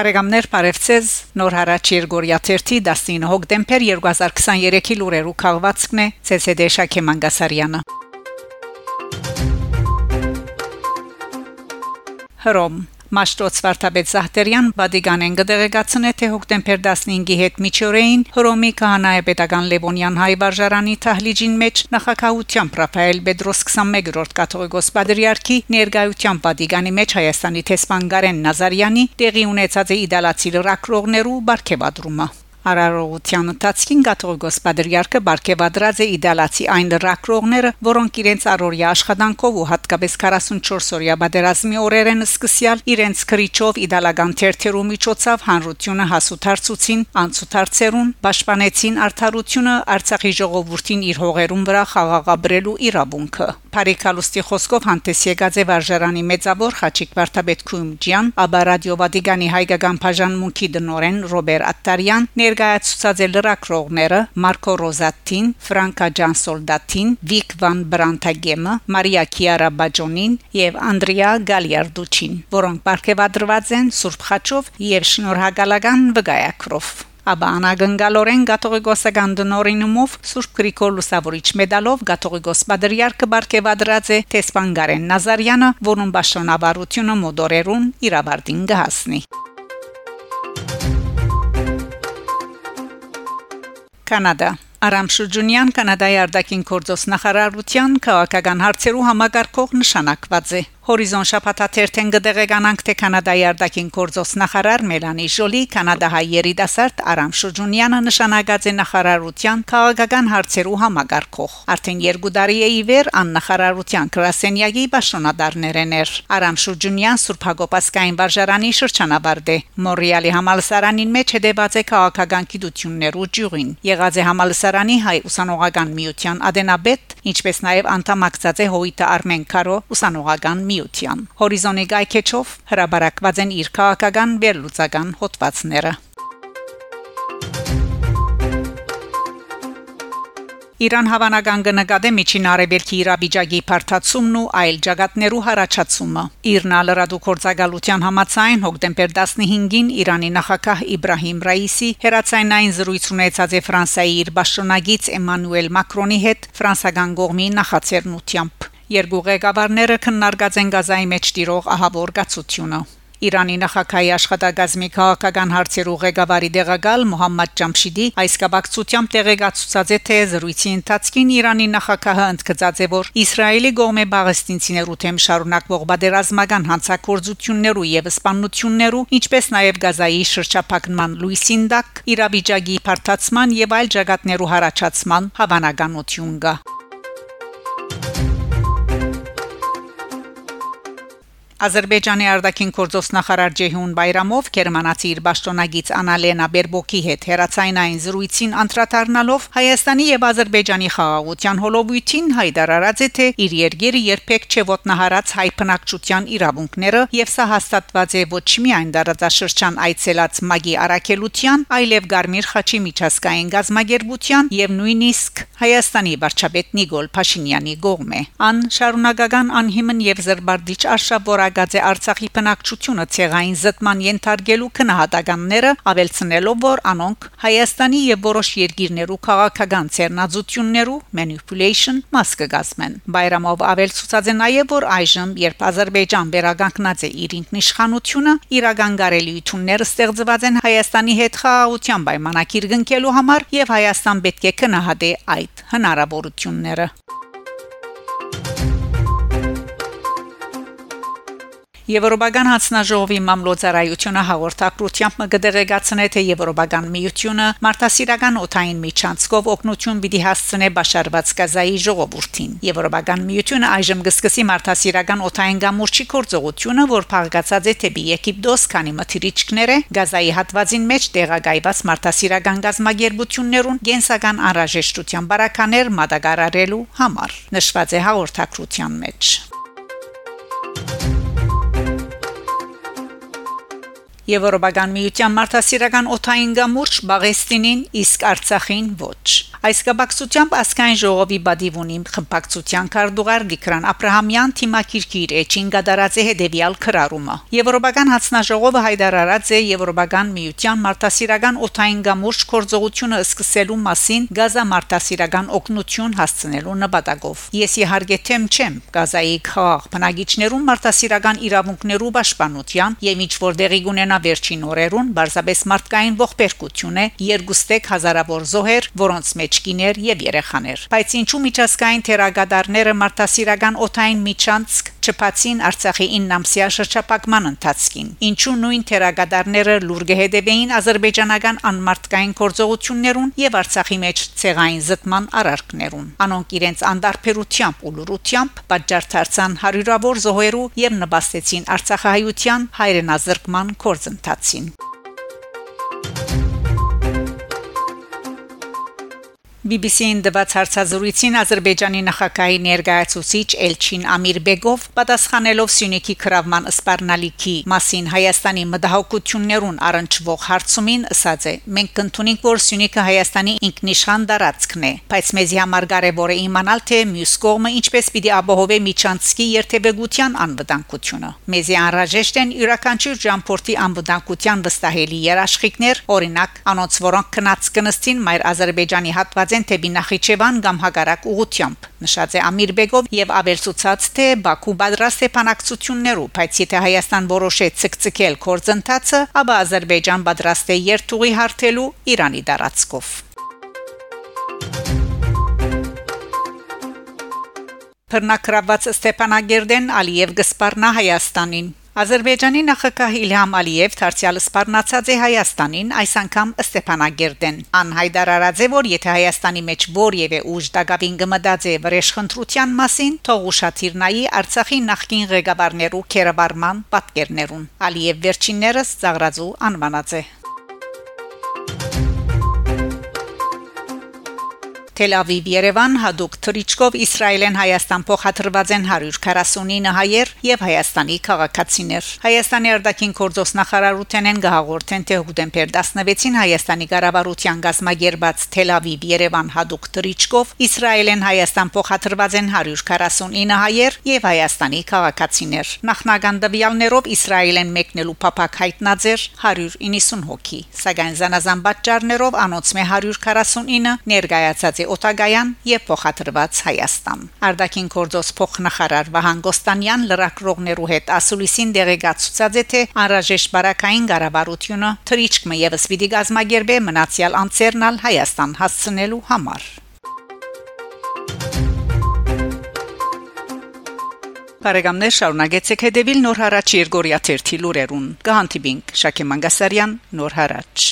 Բարեկամներ Բարևցեզ Նոր հարաճ Երգորիա 30 19 հոկտեմբեր 2023-ի լուրերու քաղվածքն է ՑՍԴ Շաքե Մանգասարյանը Հռոմ Մաշտոց Վարդապետ Զահտերյան Վադիգանեն գդեգացնե թե հոկտեմբեր 15-ի հետ միջօրեին Հռոմի քահանայապետական Լևոնյան հայ վարժարանի թահլիջին մեջ նախակահությամբ Ռաֆայել Պետրոս 21-րդ կաթողիկոս պատրիարքի ներկայությամբ Վադիգանի մեջ Հայաստանի տեսփան Գարեն Նազարյանի տեղի ունեցած է իդալացի լրակրողներու բարգեւադրումը Արարողության ընթացքին Գաթողգոս Պադրիարքը Բարքեվադրաձե իդալացի այն լրակրողները, որոնք իրենց առօրյա աշխատանքով ու հատկապես 44 օրյա բادرազմի օրերեն սկսյալ իրենց քրիչով իդալական թերթերու միջոցով հանրությունը հասութարցուցին, անցութարցերուն, պաշտպանեցին արդարությունը Արցախի ժողովրդին իր հողերուն վրա խաղաղաբրելու իրավունքը։ Փարիկալուստի խոսքով հանդես եկած է վարժարանի մեծավոր Խաչիկ Վարդապետ Քումջյան, ապա ռադիո Վատիկանի հայկական բաժանմունքի դնորեն Ռոբեր Ատտարյան ներկայացուցած է լրակրողները Մարկո Ռոզատին, Ֆրանկա Ջանսոլդատին, Վիկ վան Բրանտագեմը, Մարիա Կիարա Բաջոնին եւ Անդրեա Գալիարդուչին, որոնք ապարգևադրված են Սուրբ Խաչով եւ շնորհակալական վգայակրով Աբա անագնգալորեն գաթողիկոսական դնորինումով Սուրբ Գրիգոր Լուսավորիչ մեդալով գաթողիկոս Պատրիարքը բարգեւադրած է Տեսպանգարեն Նազարյանը, որուն ճշոնավարությունը մոդորերուն իրավարտին գահսնի Կանադա Արամ Շուջունյան կանադայի արտաքին գործոս նախարարության քաղաքական հարցերու համագարկող նշանակված է Հորիզոն շփաթաթերթեն գդեգանանք թե կանադայի արտաքին գործոս նախարար Մելանի Ժոլի կանադահայ երիտասարդ Արամ Շուջունյանը նշանակած է նախարարության քաղաքական հարցերու համագարկող արդեն երկու տարի է իվեր ան նախարարության գրասենյակի պաշտոնադարներն էր Արամ Շուջունյան Սուրբ Հակոբասկային վարժարանի շրջանավարտ է Մոնրեալի համալսարանին մեջ հետևած է քաղաքական գիտություններու ջուրին եղած է համալսարանի հայ ուսանողական միության ադենաբեդ ինչպես նաև անդամակցած է հոյիտը Արմեն Կարո ուսանողական միության հորիզոնի գայքեչով հրաբարակված են իր քաղաքական վերլուծական հոդվածները Իրան հավանական կնկատե միջին արևելքի իրավիճակի բարթացումն ու այլ ճակատներու հարաճացումը։ Իրնա լրադու կորցակալության համացայն հոկտեմբեր 15-ին Իրանի նախագահ Իբրահիմ Ռայիսի հերացայնային զրույց ունեցած է Ֆրանսիայի իր պաշտոնագից Էմանուել Մակրոնի հետ ֆրանսական կողմի նախաձեռնությամբ երկու ղեկավարները քննարկած են գազայի մեջ տիրող ահավոր գացությունը։ Իրանի նախագահի աշխատակազմի քաղաքական հարցերու ղեկավարի դեղակալ Մոհամմադ Ջամշիդի այս կապակցությամբ տեղեկացուցած է թե զրույցի ընթացքին Իրանի նախագահը ընդգծած է որ Իսրայելի գողմե բաղեստինցիներու թեմ շարունակվող բادرազմական հանցակործություններու եւ սպանություններու ինչպես նաեւ Գազայի շրջափակման լույսին դակ իրավիճակի բարձրացման եւ այլ ճակատներու հարաճացման հավանականություն կա Ադրբեջանի արտաքին գործոս նախարար Ջեհուն Բայրամով Գերմանացի իր պաշտոնագից Անալենա Բերբոկի հետ հերացայինային զրույցին անդրադառնալով Հայաստանի եւ Ադրբեջանի խաղաղության հոլովույթին հայտարարած է թե իր երկիրը երբեք չէ ոտնահարած հայ բնակչության իրավունքները եւ սա հաստատված է ոչ միայն դարաձաշրջան այցելած Մագի Արաքելության, այլև Գարմիր Խաչի միջազգային գազագերբության եւ նույնիսկ Հայաստանի վարչապետ Նիկոլ Փաշինյանի կողմէ։ Ան շարունակական անհիմն եւ զրբարդիչ արշավոր նշանակած է Արցախի բնակչությունը ցեղային զտման ենթարկելու քնահատականները ավելցնելով որ անոնք Հայաստանի եւ որոշ երկիրներու քաղաքական ցերնազություններու manipulation մաս կգազմեն Բայրամով ավելցուցած է նաեւ որ այժմ երբ Ադրբեջան վերագանքնած է իր ինքնիշխանությունը իրական գարելիությունները ստեղծված են Հայաստանի հետ խաղաղության պայմանագիր կնքելու համար եւ Հայաստան պետք է քնահատի այդ հնարավորությունները Եվրոպական հանձնաժողովի մամլոյցարայությունը հաղորդակցությամբ մգդեգացնե թե Եվրոպական միությունը մարտահրավերական օթային միջանցքով օգնություն պիտի հասցնե Բաշարված Գազայի ժողովրդին։ Եվրոպական միությունը այժմ կսկսի մարտահրավերական օթային գամուրջի կորձողությունը, որ փաղկացած է թեպի Եգիպտոս, քանի մթիրիչքները Գազայի հատվածին մեջ տեղակայված մարտահրավերական գազագերբություններուն գենսական անհրաժեշտության բարականեր մատակարարելու համար։ Նշված է հաղորդակցության մեջ։ Եվրոպական միության մարդասիրական օթային գամուրջ Բաղեստինին, իսկ Արցախին ոչ։ Այս կապակցությամբ ասկայն ժողովի բադիվունի խմբակցության կարդուղար Դիկրան Աբ รา համյան թիմակիրքի իր էջին գդարած է հետևյալ քրարումը։ Եվրոպական հանձնաժողովը հայտարարած է Եվրոպական միության մարդասիրական օթային գամուրջ կորձողությունը սկսելու մասին Գազա մարդասիրական օգնություն հասցնելու նպատակով։ Ես իհարկե թեմ չեմ Գազայի խաղ բնագիչներուն մարդասիրական իրավունքներու պաշտպանության եւ ինչ որ դեղի ունենա վերջին օրերուն բարձաբես մարդկային ողբերգություն է երկուստեք հազարավոր զոհեր, որոնց մեջ կիներ եւ երեխաներ։ Բայց ինչու միջազգային թերագադարները մարդասիրական օթային միջանցք չփացին Արցախի 9-ամսյա շրջապակման ընթացքին։ Ինչու նույն թերագադարները լուրջ հետևեին ազերբայջանական անմարտկային գործողություններուն եւ Արցախի մեջ ցեղային զտման արարքներուն։ Անոնք իրենց անդարբերությամբ ու լուրությամբ պատճառ դարձան հարյուրավոր զոհերու եւ նպաստեցին Արցախահայության հայրենազրկման կորձընթացին։ BBC-ին դված հարցազրույցին Ադրբեջանի նախագահի ներկայացուցիչ Էլչին Ամիրբեգով պատասխանելով Սյունիքի քրավման սպառնալիքի մասին Հայաստանի մտահոգություններուն առնչվող հարցումին ասաց է. «Մենք կընդունենք, որ Սյունիքը Հայաստանի ինքնիշխան դարածքն է, բայց մեզի համար կարևոր է իմանալ, թե մյուս կողմը ինչպես պիտի ապահովի միջանցքի երթևեկության անվտանգությունը։ Մեզի անհրաժեշտ են յուրաքանչյուր ջամփորտի անվտանգության վստահելի երաշխիքներ, օրինակ, անոնց որոնք քնած կնստին մայր Ադրբեջանի հատվածեն են թեպի Նախիջևան կամ հագարակ ուղությամբ նշած է Ամիրբեգով եւ ավելցուցած թե Բաքու պատրաստ է փանակցություններով բայց եթե Հայաստան որոշե ցկցկել կորձընթացը ապա Ադրբեջան պատրաստ է երթուղի հարթելու Իրանի դարածքով Փռնակրաված Ստեփանագերդեն Ալիև գսպառնա Հայաստանին Ադրբեջանի նախագահ Իլհամ Ալիև դարձյալ սպառնացած է Հայաստանին այս անգամ Ստեփանագերդեն անհայդար արած է որ եթե Հայաստանի մեջ որևէ ուժ դակավին գմդած է վրեժխնդրության մասին թող ուշադիրնայի Արցախի նախկին ղեկավարներու քերաբարման պատկերներուն Ալիև վերջիններս ծաղրածու անվանած է Թել Ավիվ Երևան հadoop Թրիչկով Իսրայելեն Հայաստան փոխադրված են 149 հայեր եւ Հայաստանի քաղաքացիներ Հայաստանի արտաքին գործոս նախարարութենեն գահաղորդեն թե հոկտեմբեր 16-ին Հայաստանի կառավարության գազմագերբած Թել Ավիվ Երևան հadoop Թրիչկով Իսրայելեն Հայաստան փոխադրված են 149 հայեր եւ Հայաստանի քաղաքացիներ նախնական դվյալներով Իսրայելեն մեկնելու փապակ հայտնաձեր 190 հոգի սակայն զանազան պատճառներով անոնց մե 149 ներկայացած է Օտագայան եւ փոխադրված Հայաստան։ Արտաքին գործոս փոխնախարար Վահան Գոստանյան լրակրողներու հետ ասուլիսին դեղեկացուցած է թե անհրաժեշտ բարակային ղարավարությունը թրիչկը եւս պիտի գազմագերբե մնացյալ անցերնալ Հայաստան հասցնելու համար։ Բարեկամներ շարունակեցեք հետևել Նոր հարաճ Երգորիա 1 լուրերուն։ Կհանդիպինք Շակե Մանգասարյան Նոր հարաճ